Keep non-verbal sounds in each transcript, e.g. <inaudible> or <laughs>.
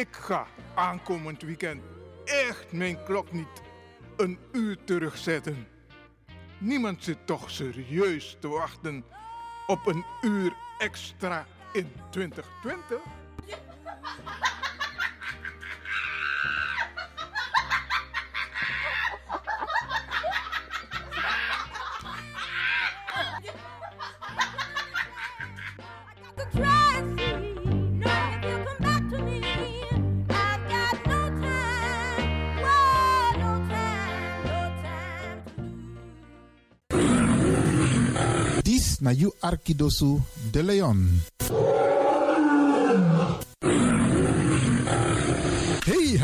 Ik ga aankomend weekend echt mijn klok niet een uur terugzetten. Niemand zit toch serieus te wachten op een uur extra in 2020? Na you Arkidosu de Leon.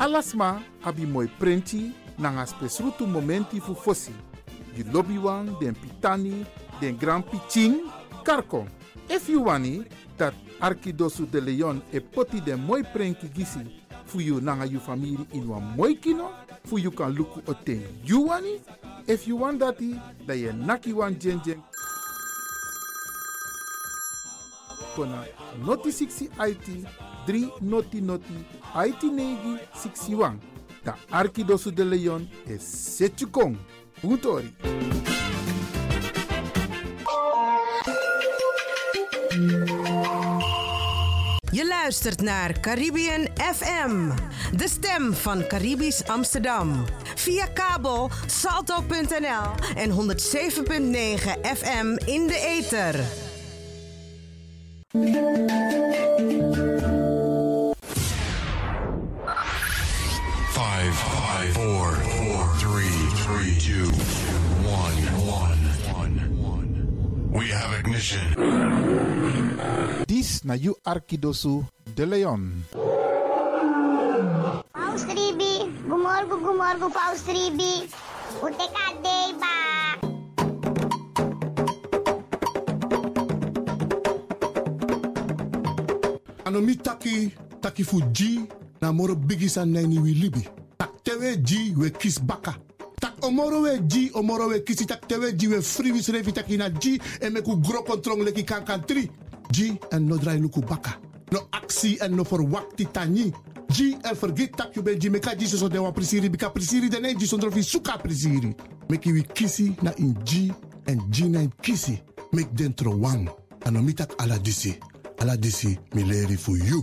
Alasma abi moi prenti nanga spesrutu momenti fu fosi. You lobby wan, den pitani, den grand piching, karko. If you wani, dat Arkidosu de Leon e poti den moi prenki gisi fu you nanga you family in wan moi kino, fu kan luku oten you wani. If you want dati, da ye naki wan jen jen kona noti 60 IT 3 noti noti IT negi 61. Da Arkidosu de Leon Setjukong. Utori. Je luistert naar Caribbean FM, de stem van Caribisch Amsterdam. Via kabel salto.nl en 107.9 FM in de ether. Five, four, four, three, three, two, one, one, one, one. We have ignition. Dis na you Arkidosu de Leon. Paus Ribi, gumorgo gumorgo Paus Ribi. Ute kadeba. Anomi taki taki fu G na moro bigisa nani wi libi. Tak tewe G we kis baka. Tak omoro we G omoro we kisi tak tewe G we free wis revi taki na G en meku gro kontrong leki kan kan tri. G en no drai luku baka. No actie en no verwakti tani. G en vergeet tak you ben G meka G so de wa prisiri bika prisiri dene G sondro fi suka prisiri. Meki wi kisi na in G en G na in kisi. Mek dentro wang. Anomi tak ala disi. Ala disi mi leri fu you.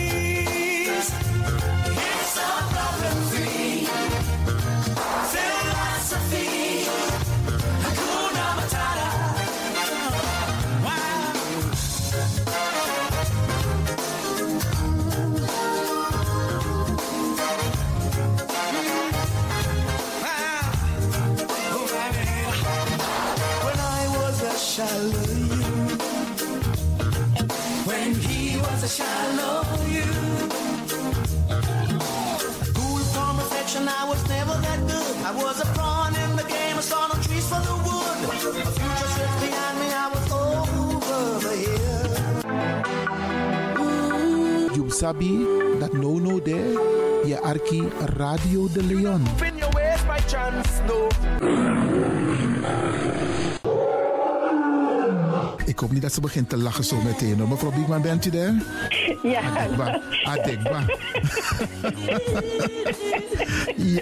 I was a pawn in the game, I saw no trees for the wood. A future slipped behind me, I was over the hill. You sabi that no no there, je arki Radio de Leon. In your ways by chance, no. Ik hoop niet dat ze begint te lachen zo meteen. hoor. Mevrouw Biekman, bent u daar? Ja. Adekba. <laughs> Adekba. <laughs> ja.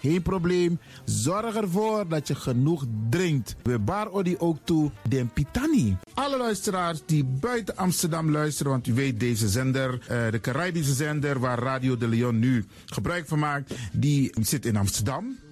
Geen probleem. Zorg ervoor dat je genoeg drinkt. We bar odi ook toe den pitani. Alle luisteraars die buiten Amsterdam luisteren, want u weet deze zender, eh, de Caribische zender waar Radio de Leon nu gebruik van maakt, die zit in Amsterdam.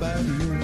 Bye.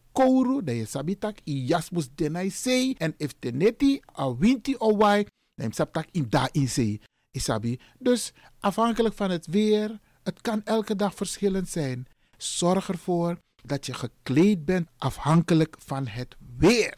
kouru, dan je sabitak i jasmus denai sei. En if teneti a winti o wai, dan in da in sei. Dus afhankelijk van het weer, het kan elke dag verschillend zijn. Zorg ervoor dat je gekleed bent afhankelijk van het weer.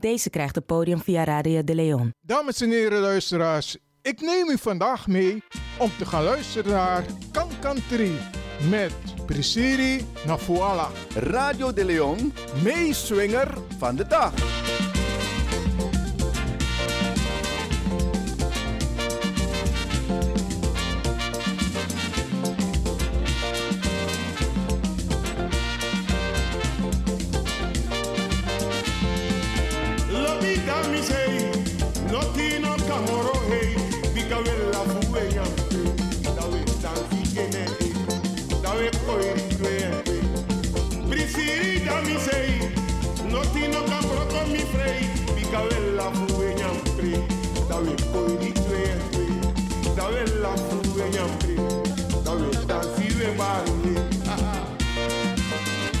Ook deze krijgt het podium via Radio de Leon. Dames en heren luisteraars, ik neem u vandaag mee om te gaan luisteren naar Kankantri met Prisiri Nafuala. Radio de Leon, meeswinger van de dag.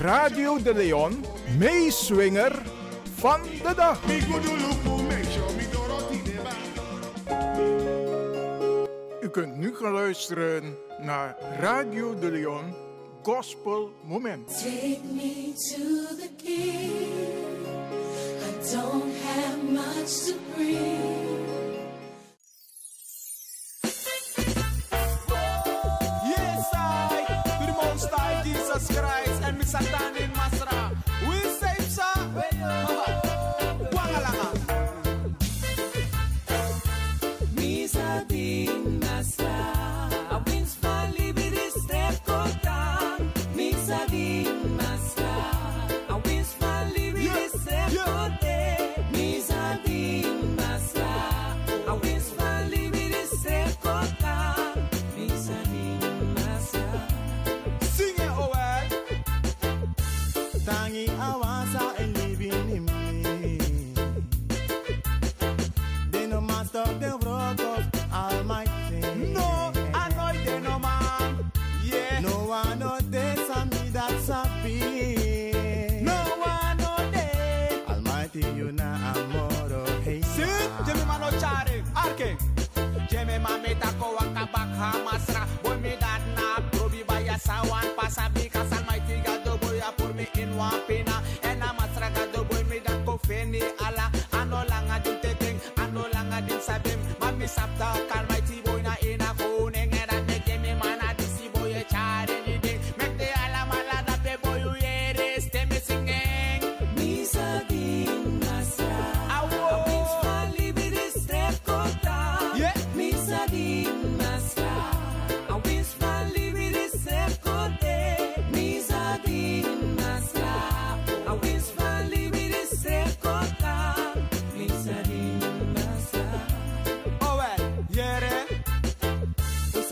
Radio de Leon, meeswinger van de dag. U kunt nu gaan luisteren naar Radio de Leon Gospel Moment. Me to the king. I don't have much to bring. Satan in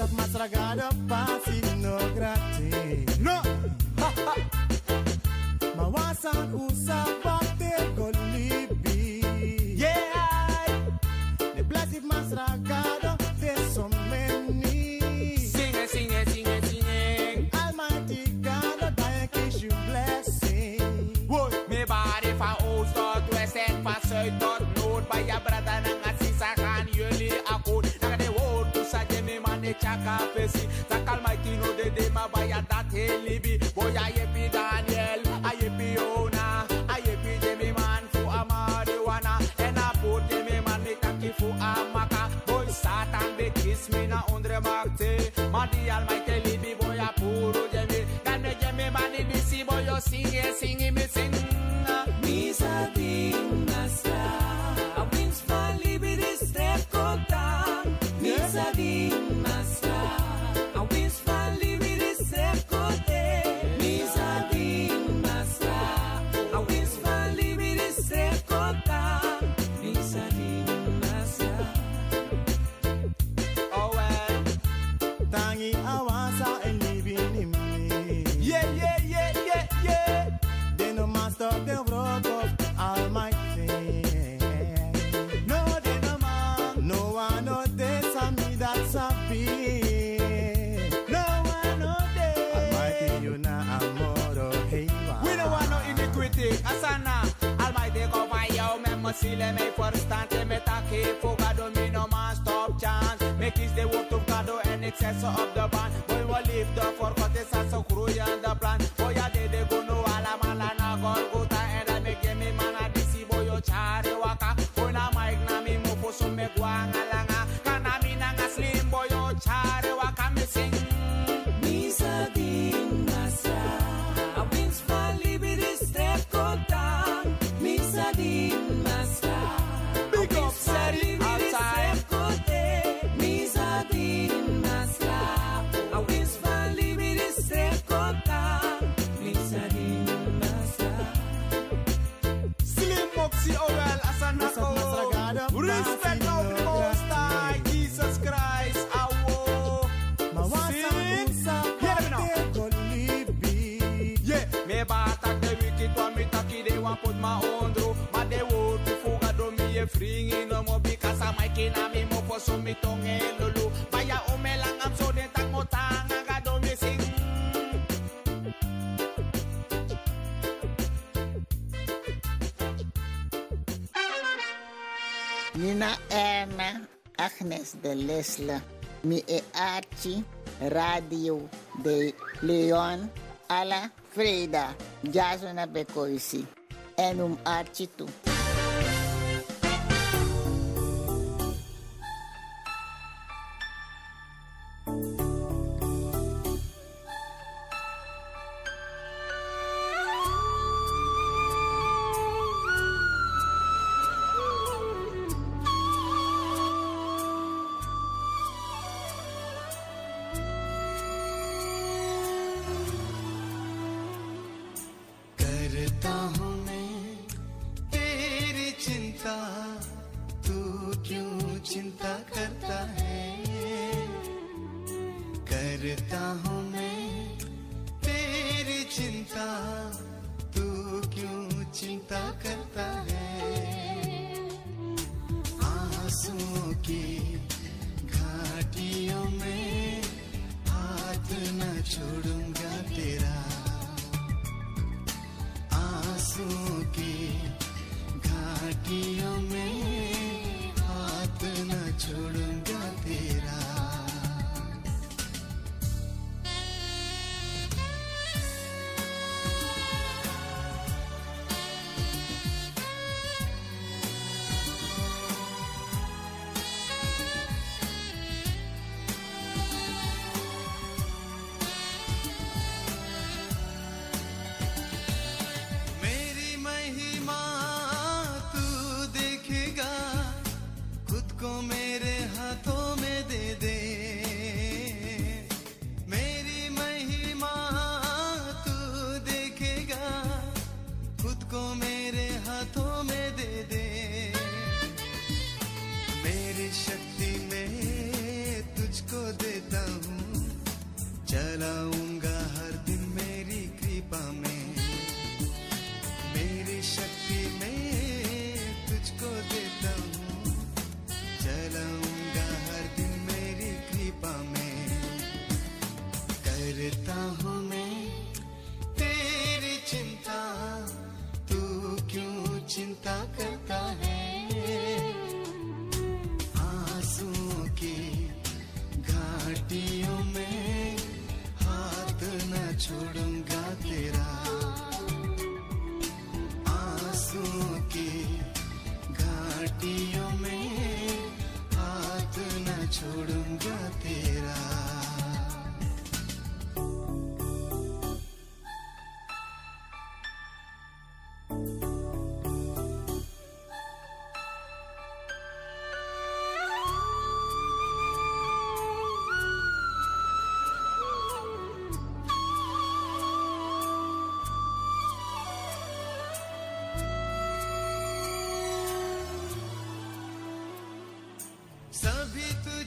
tot m'has tragat no gratis. No! Ha, ha. prophecy. Thank Almighty, no my that. Boy, I happy Daniel, I happy I Jimmy man for a marijuana, and I put Jimmy man me for a maca. Boy, Satan they kiss me na eh. Almighty boy, Jimmy. Can me Jimmy man boy, you sing, eh, sing, me sing. Me. excessor of the band. Boy, we leave the forgotten, so grow and the plan. Boy, I did it. go no alarm, and I. maondro madewo tufuga domie fringi nomo bikasa maikina mimo foso mitonge lulu maya omelanga msode takmotanga gadomi sing Nina Anna Agnes de Lesla, mi e Archie, Radio de Leon, Ala Freda, Jasona Becoisi. En um Archie toe. home.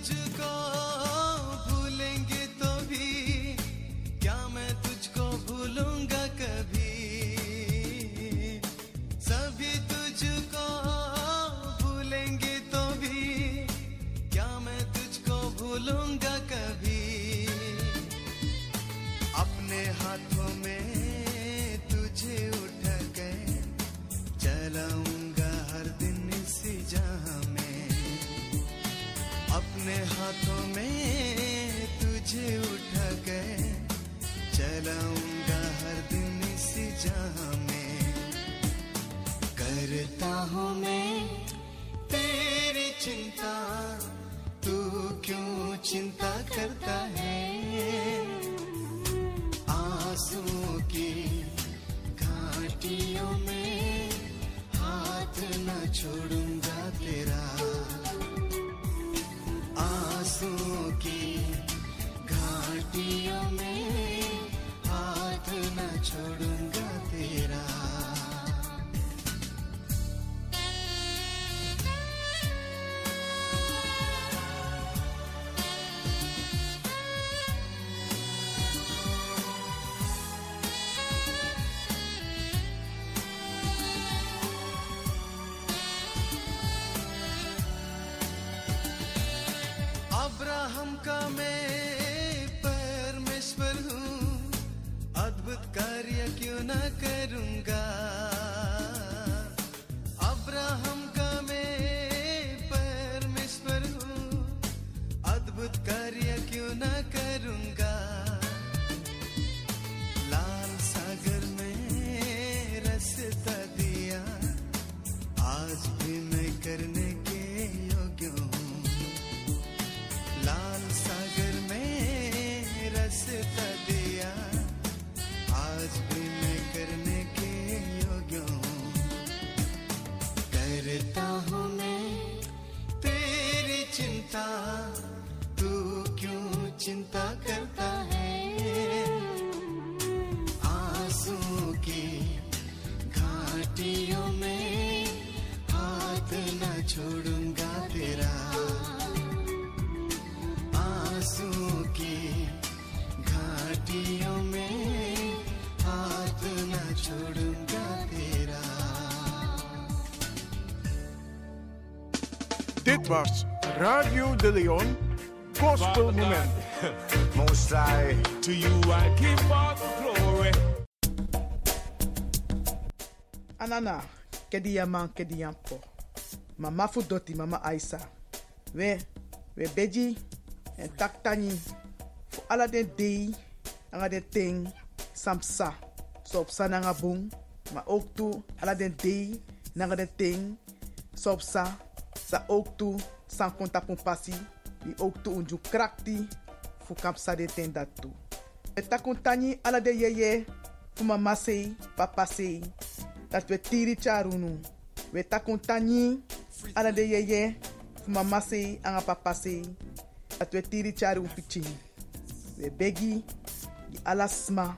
To go. घाटियों में हाथ न छोड़ूंगा तेरा Dit was Radio de Leon Gospel Moment. <laughs> Most I to you I give all the glory. Anana, kedi yaman, kedi yampo. Mama fu doti, mama Aisa. We, we beji, en tak tani. Fu ala den dei, Anga den ting, samsa. So op sa den ting, so op sa. Sa ook toe, san konta pun pasi. Die ook toe unju krakti, sa dat. E ala de yeye, fu mama sei, papa. Dat we tiri charunu. We takun tani ala de yeye, mama anga papa sei. Dat we tiri charu piching. We begi, di ala sma,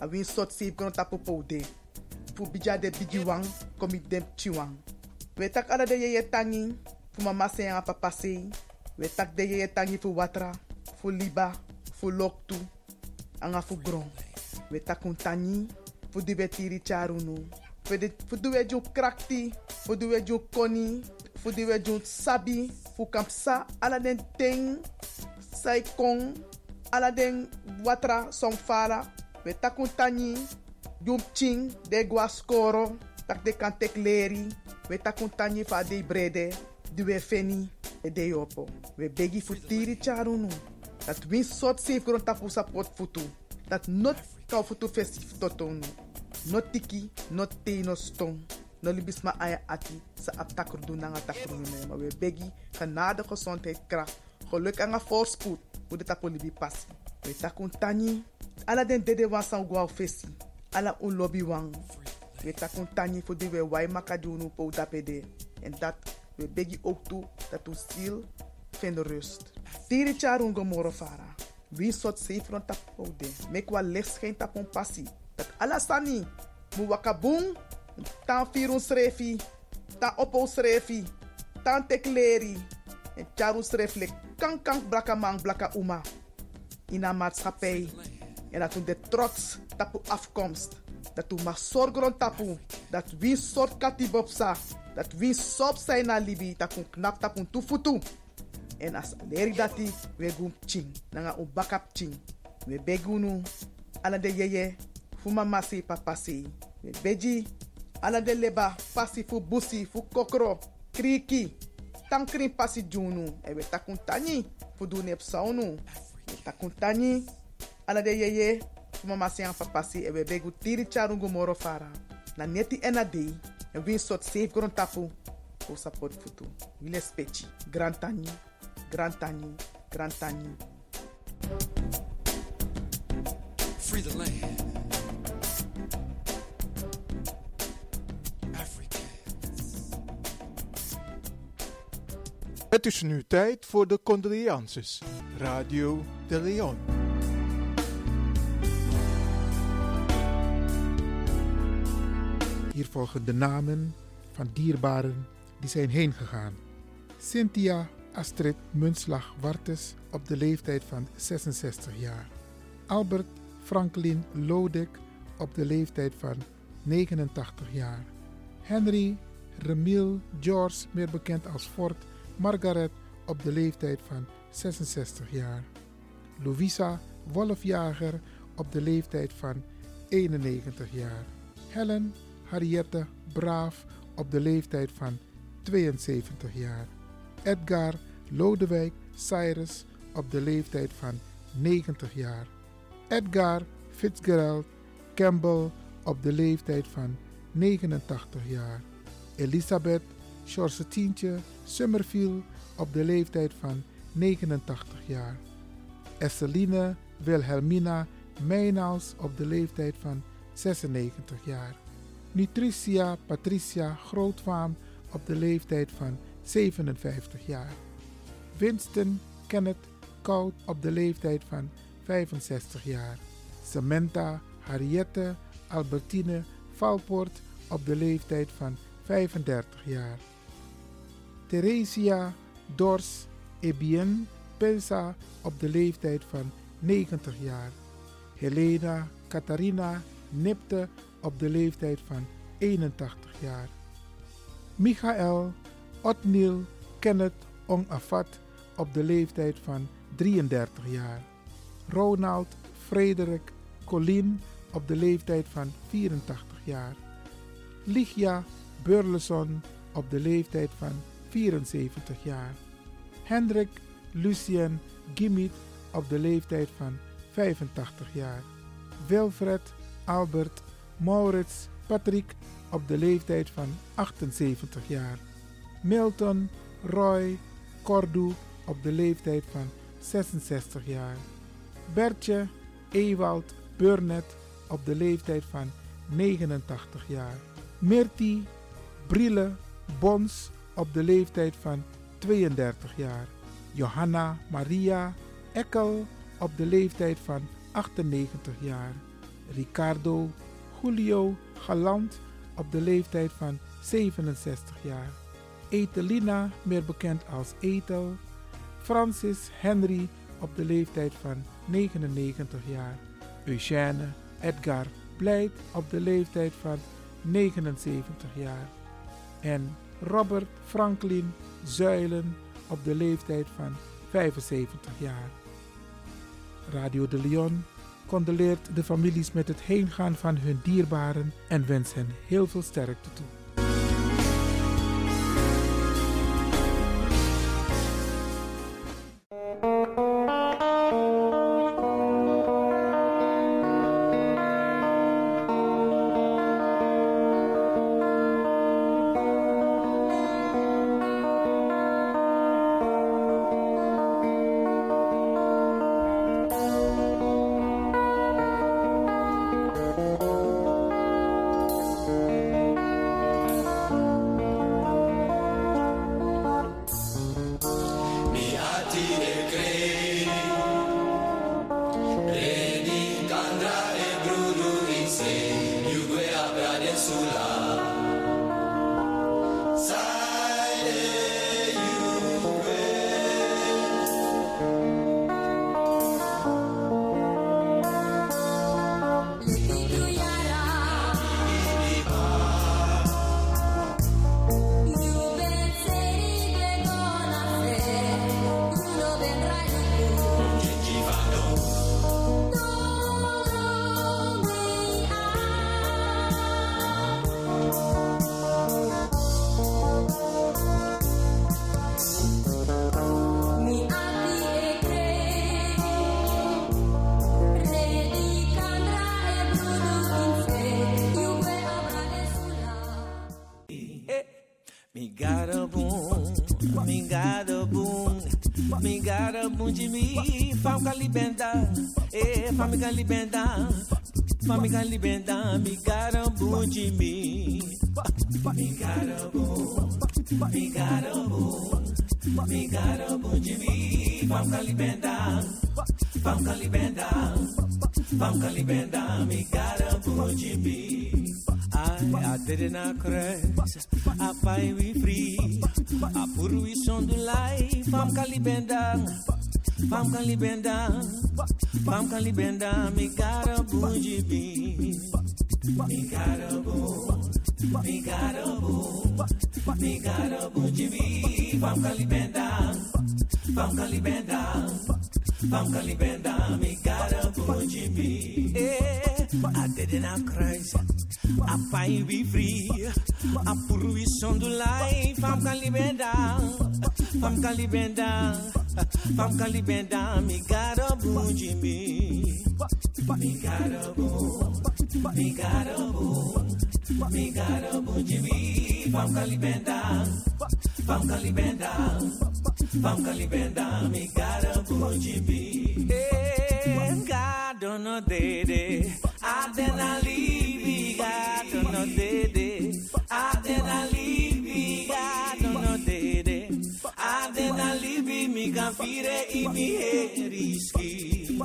a win sot save kono tapo poude. Fu bija de bigi wang, komi dem chiwang. We tak ala de yeye tangi, mama sei anga papa sei. We tak de yeye tangi fu watra, fu liba, fu loktu, anga fu gron. We takun tani, fu di we tiri charunu. Fu fu di we jun krakti, fu di we koni, fu di we sabi, fu kampsa ala den ting, sai kong, ala den watra song fala. We takun tani, jum ching, de gua skoro, tak de kan tek leri. We takun tani fa de brede, di we feni, e de yopo. We begi fu tiri charunu. Dat win sot safe grond tapu support futu. Dat not kau futu festif totonu. Not tiki, not te, no. No libis ma aya ati sa aptakur doen na nga takur nu Maar we begi genade gezondheid kracht. Geluk en voorspoed. Hoe de tapu libi passi. We takun tani. Ala den dede wan san fesi. Ala un lobby wang. We takun tani voor die we wai makadunu po dapede. En dat we begi ook toe dat u ziel vind rust. Tiri charun gomoro fara. Wie sot seifron tapo de. Mek wa licht schijnt tapon passi. Dat alasani. Mu wakabung. Tan firun srefi. Tan opo srefi. Tan tekleri. En charu sreflek. Kan kan blaka man blaka uma. In een maatschappij. En dat de trots tapu afkomst. Dat u mag zorgen tapu. Dat wie soort katibopsa. Dat wie sop zijn na libi. Dat knap tapu tufutu. En dati we gum ching. Nanga u bakap ching. We begunu. Ala de yeye. Fu mama si papa si. We beji. Ala de leba. Pasi fu busi. Fu kokro. Kriki. Tankrin pasi junu. E we takun tani. Fu du nep saunu. We takun tani. Ala de yeye. Fu mama si an papa si. E we begu tiri charungu moro fara. Na neti ena dei. En win sot safe grond tapu. Fu support futu. Wile spechi. Grand tani. Grand tani. Grand tani. Free the land. Het is nu tijd voor de condolences. Radio de Leon. Hier volgen de namen van dierbaren die zijn heen gegaan. Cynthia Astrid Munslag Wartes op de leeftijd van 66 jaar. Albert Franklin Lodek op de leeftijd van 89 jaar. Henry Remiel George, meer bekend als Fort Margaret op de leeftijd van 66 jaar. Louisa Wolfjager op de leeftijd van 91 jaar. Helen Harriette Braaf op de leeftijd van 72 jaar. Edgar Lodewijk Cyrus op de leeftijd van 90 jaar. Edgar Fitzgerald Campbell op de leeftijd van 89 jaar. Elisabeth George Tientje Summerfield op de leeftijd van 89 jaar. Esseline Wilhelmina Meijnaals op de leeftijd van 96 jaar. Nutricia Patricia Grootvaam op de leeftijd van 57 jaar. Winston Kenneth Koud op de leeftijd van 65 jaar. Samantha Harriette Albertine Valpoort op de leeftijd van 35 jaar. Theresia Dors Ebien Pensa op de leeftijd van 90 jaar. Helena Catharina Nipte op de leeftijd van 81 jaar. Michael Otniel Kenneth Ongafat op de leeftijd van 33 jaar. Ronald Frederik Colin op de leeftijd van 84 jaar. Ligia Burleson op de leeftijd van 74 jaar. Hendrik Lucien Gimit op de leeftijd van 85 jaar. Wilfred Albert Maurits Patrick op de leeftijd van 78 jaar. Milton Roy Cordu op de leeftijd van 66 jaar. Bertje Ewald Burnett op de leeftijd van 89 jaar. Mirti Brille Bons op de leeftijd van 32 jaar. Johanna Maria Ekkel op de leeftijd van 98 jaar. Ricardo Julio Galant op de leeftijd van 67 jaar. Etelina, meer bekend als Etel. Francis Henry op de leeftijd van 99 jaar. Eugène Edgar Pleit op de leeftijd van 79 jaar. En Robert Franklin Zuilen op de leeftijd van 75 jaar. Radio de Leon condoleert de families met het heengaan van hun dierbaren en wens hen heel veel sterkte toe. Fam calibenda, me got a boom de mim, me got a boom, me got a boom, me got a boom de mim, fam calibenda, fam calibenda, fam calibenda, me got a boom de mim. I, I didn't a crash, I find we free. I put we son do life, fam calibenda, fam calibenda, Pam kalibenda mi karabu jibi Mi karabu Mi karabu Mi karabu jibi Pam vamos Pam vamos Pam kalibenda mi karabu jibi até de na crise a pai be free, a poluição do life, fam calibenda, fam calibenda. Fam kan li ben dan, mi gado bun jimi Mi gado bun, mi gado bun Mi gado bun jimi Fam kan li ben dan, fam kan li ben dan Fam kan li ben dan, mi gado bun jimi E, eh, gado no dede Adenalin libi, mi confide in mi heriski.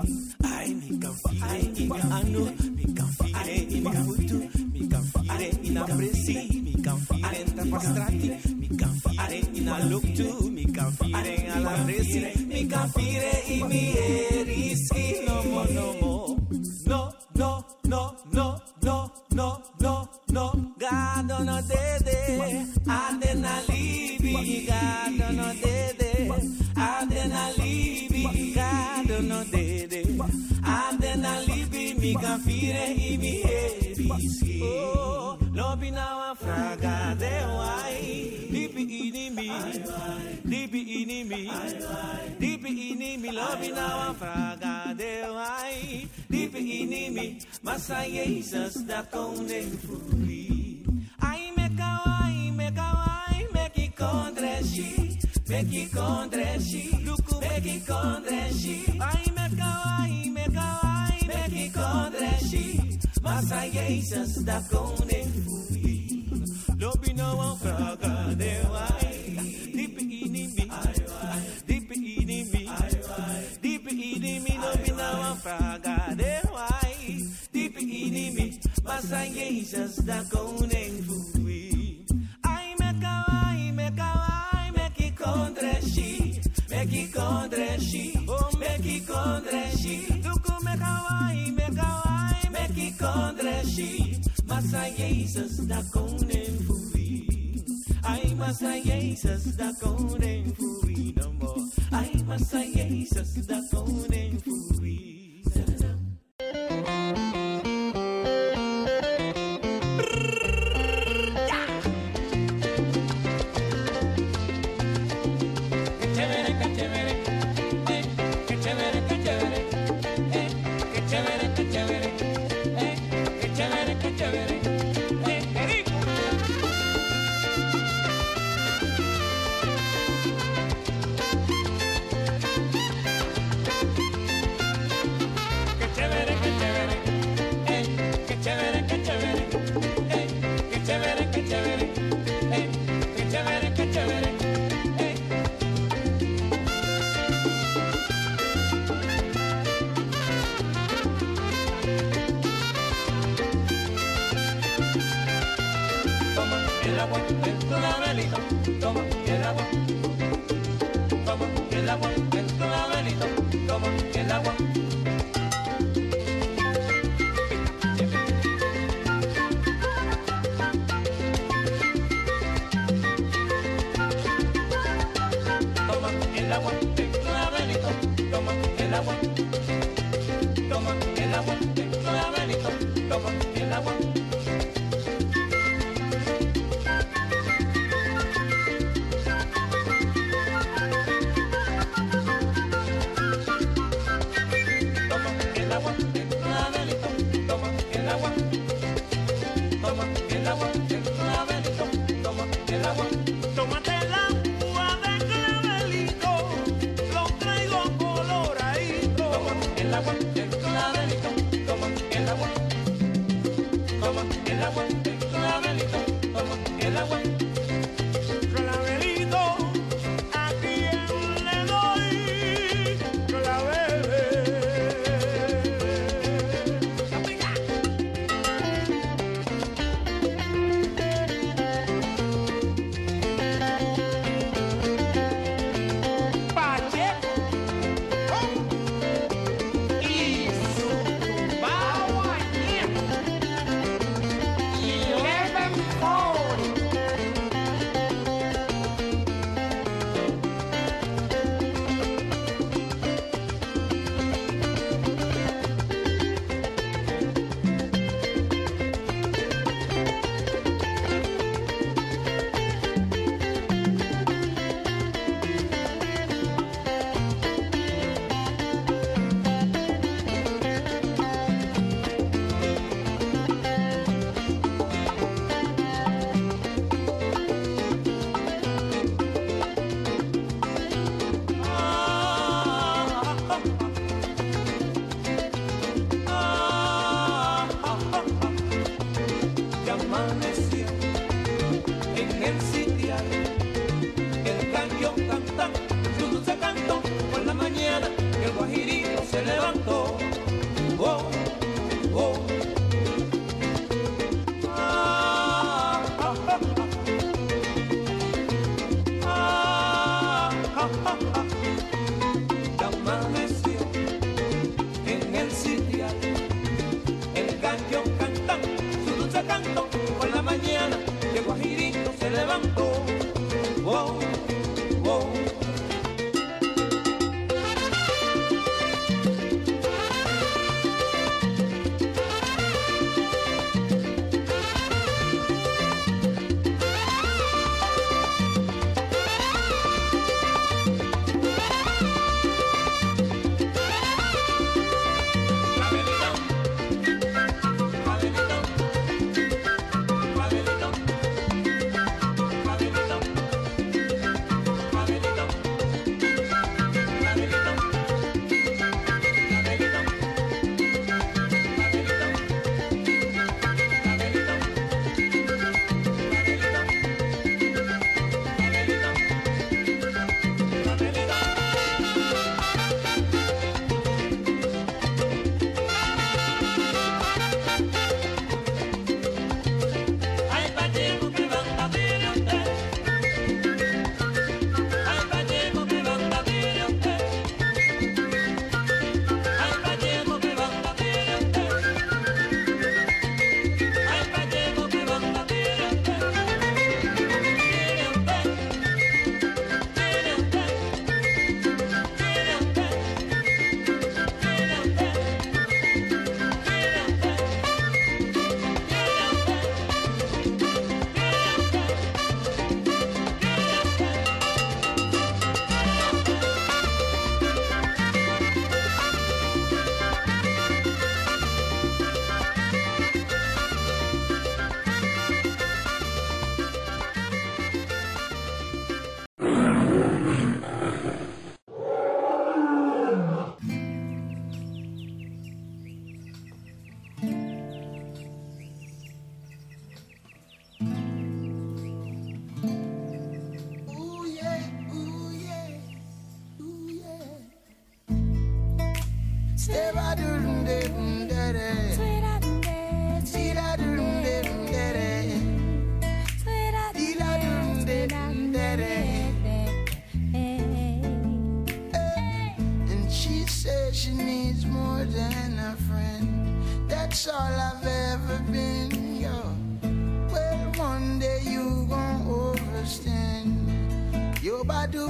Ai, mi confide in mi anu, mi confide in mi futu, mi confide in a presi, mi confide in tapastrati, mi confide in a look to, mi confide in alla presi, mi confide in mi heriski. No mo, no mo, no, no, no, no, no, no, no, no. God don't know dede, adena libi, God don't know dede, adena libi, God don't dede, adena libi, mi confide in mi. Oh, lobi na wa fraga ini mi, libi ini mi, libi ini mi, lobi na wa fraga ini mi, masa Jesus da furi. Beki kondreshi, beki kondreshi. Aime kawaime kawaime, beki kondreshi. Masaye sans da kone fui. Lobi no one fraga de wai. Deep in me, deep in me, deep in me. Lobi no one fraga de wai. Deep in me, masaye sans da kone Mekiko Dreshi, oh, Mekiko Dreshi, Dukume Kawaii, Mekawaii, Mekiko Dreshi, Masayeisas da Konen Fui. Ai, Masayeisas da Konen Fui, no more. Ai, Masayeisas da Konen agua del clavelito, toma el agua, toma el agua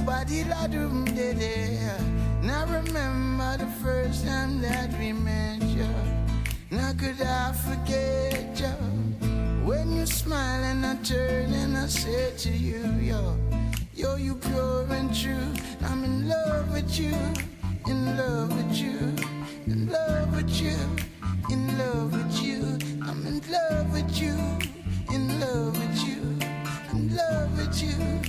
La dum de. Now remember the first time that we met you. Now could I forget you? When you smile and I turn and I say to you, yo, yo, you pure and true. I'm in love with you, in love with you, in love with you, in love with you. I'm in love with you, in love with you, in love with you,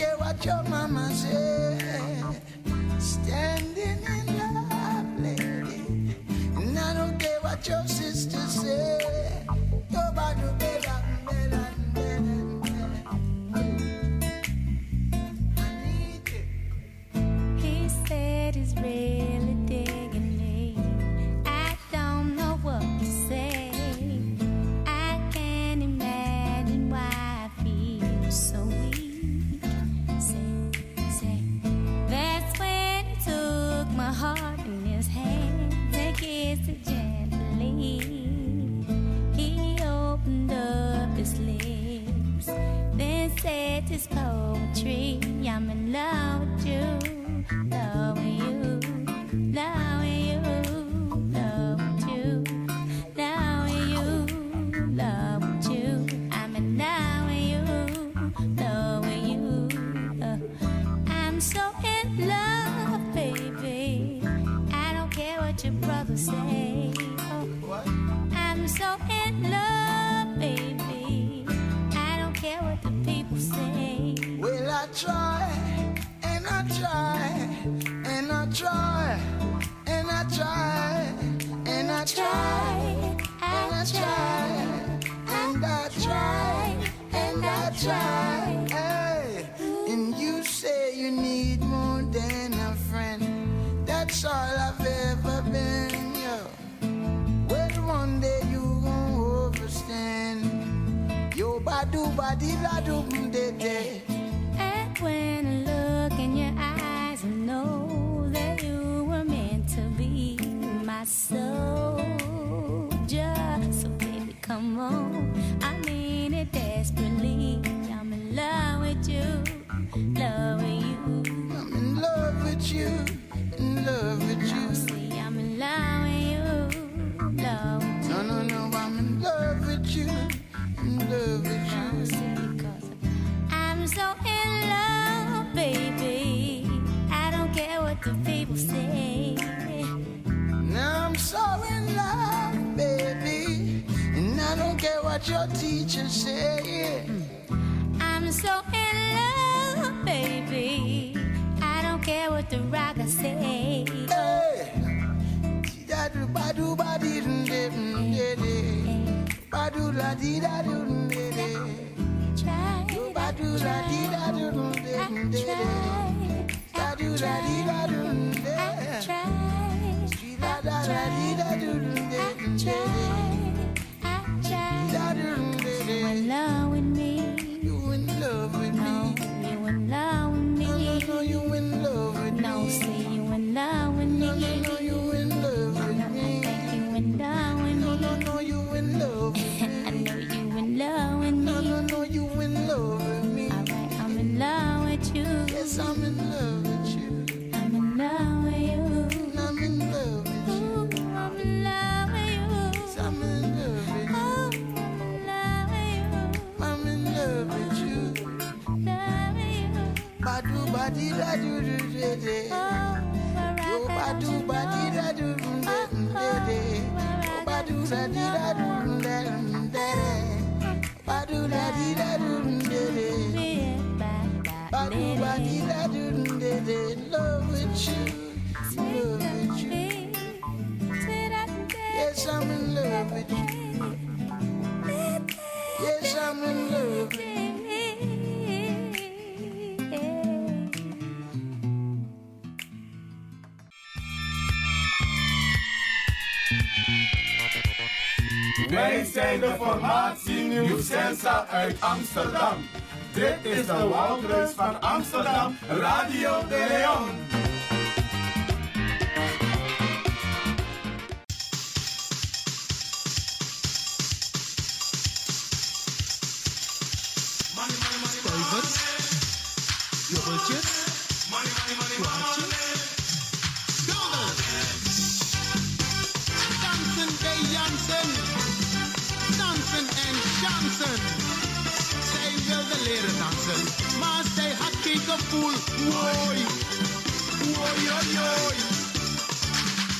And I don't care what your mama what your brothers say. I'm so in love, baby. I don't care what the people say. Well, I try, and I try, and I try, and I try, and I try, and I try, and I try, and I try. And when I look in your eyes, I know that you were meant to be my soul. Just so baby, come on. what your teacher said. I'm so in love, baby. I don't care what the rock say. Hey. Try. Try. Try. Love. Obadu badida do dede Obadu sadida do dede Obadu dadida do dede Obadu badida do dede Love with you, love with you Yes, I'm in love with you. Zijn de formatie Nieuw Sensa uit Amsterdam. Dit is de Woudreus van Amsterdam, Radio de Leon. Dansen. Zij wilde leren dansen, maar zij had geen gevoel. Woi, woi, oi, oi.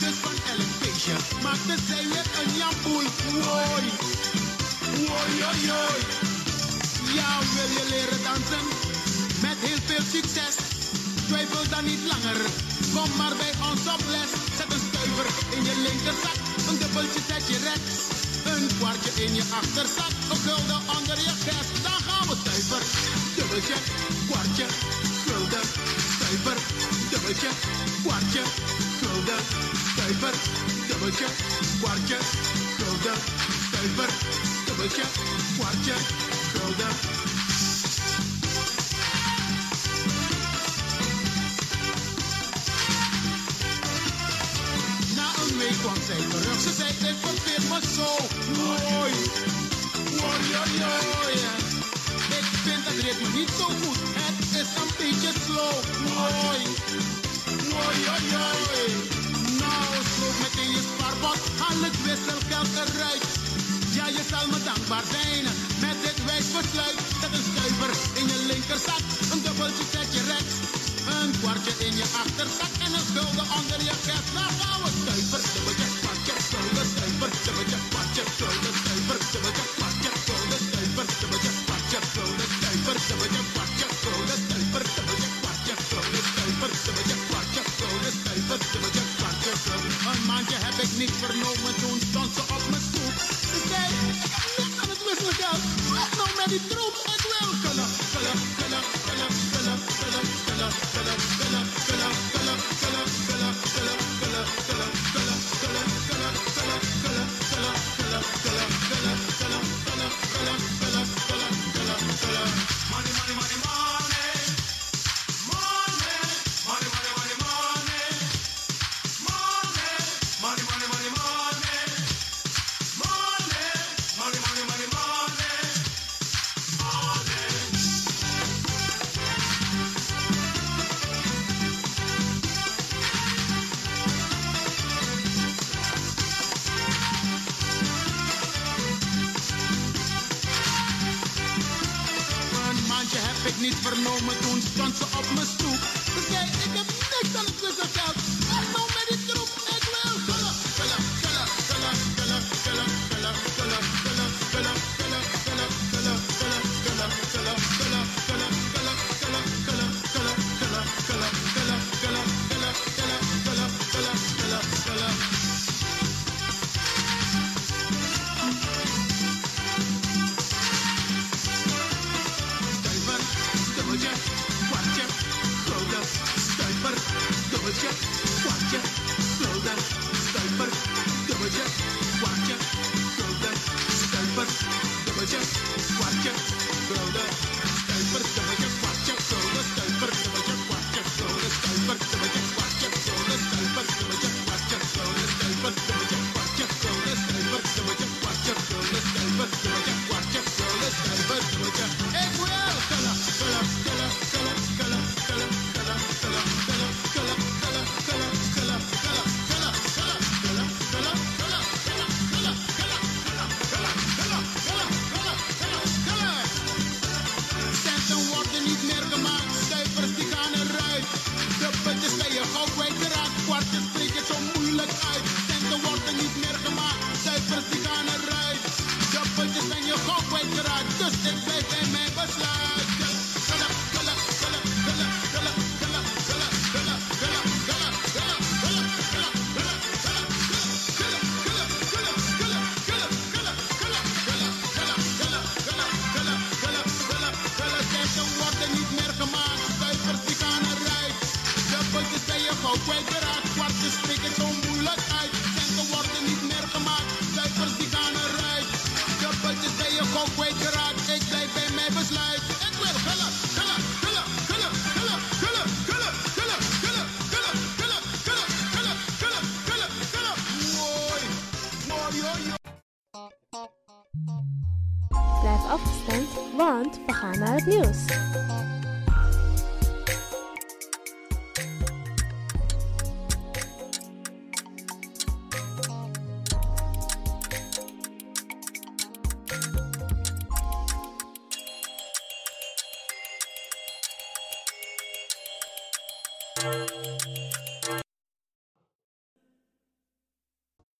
Dus van elk feestje maakte zij weer een jamboel. Woi, woi, oi, oi. Ja, wil je leren dansen? Met heel veel succes. Twijfel dan niet langer. Kom maar bij ons op les. Zet een stuiver in je linkerzak. Een dubbeltje zet je rechts. Kwartje in je achterzak. Een gulden onder je vest. Dan gaan we stuiver. Dubbeltje, kwartje, gulden. Stuiver, dubbeltje, kwartje, gulden. Stuiver, dubbeltje, kwartje, gulden. Stuiver, dubbeltje, kwartje, gulden. Na een week kwam Ze zei, ik verveer me zo. Mooi. Mooi, oi, oi. Ik vind het ritme niet zo goed. Het is een beetje slow. Mooi. Mooi, oi, oi. Nou, sloop meteen je spaarpot. Haal het wisselgeld eruit. Ja, je zal me dankbaar zijn. Met dit wijs besluit. Zet een stuiver in je linkerzak. Een dubbeltje zet je rechts. Een kwartje in je achterzak. En een gulden onder je vest. Nou gaan we stuiver. Kwartje, gulden, stuiver. Dubbeltje, kwartje, gulden, stuiver. Dubbeltje, kwartje, gulden, stuiver. Dubbeltje, kwartje, gulden, stuiver. Dubbeltje, kwartje, gulden,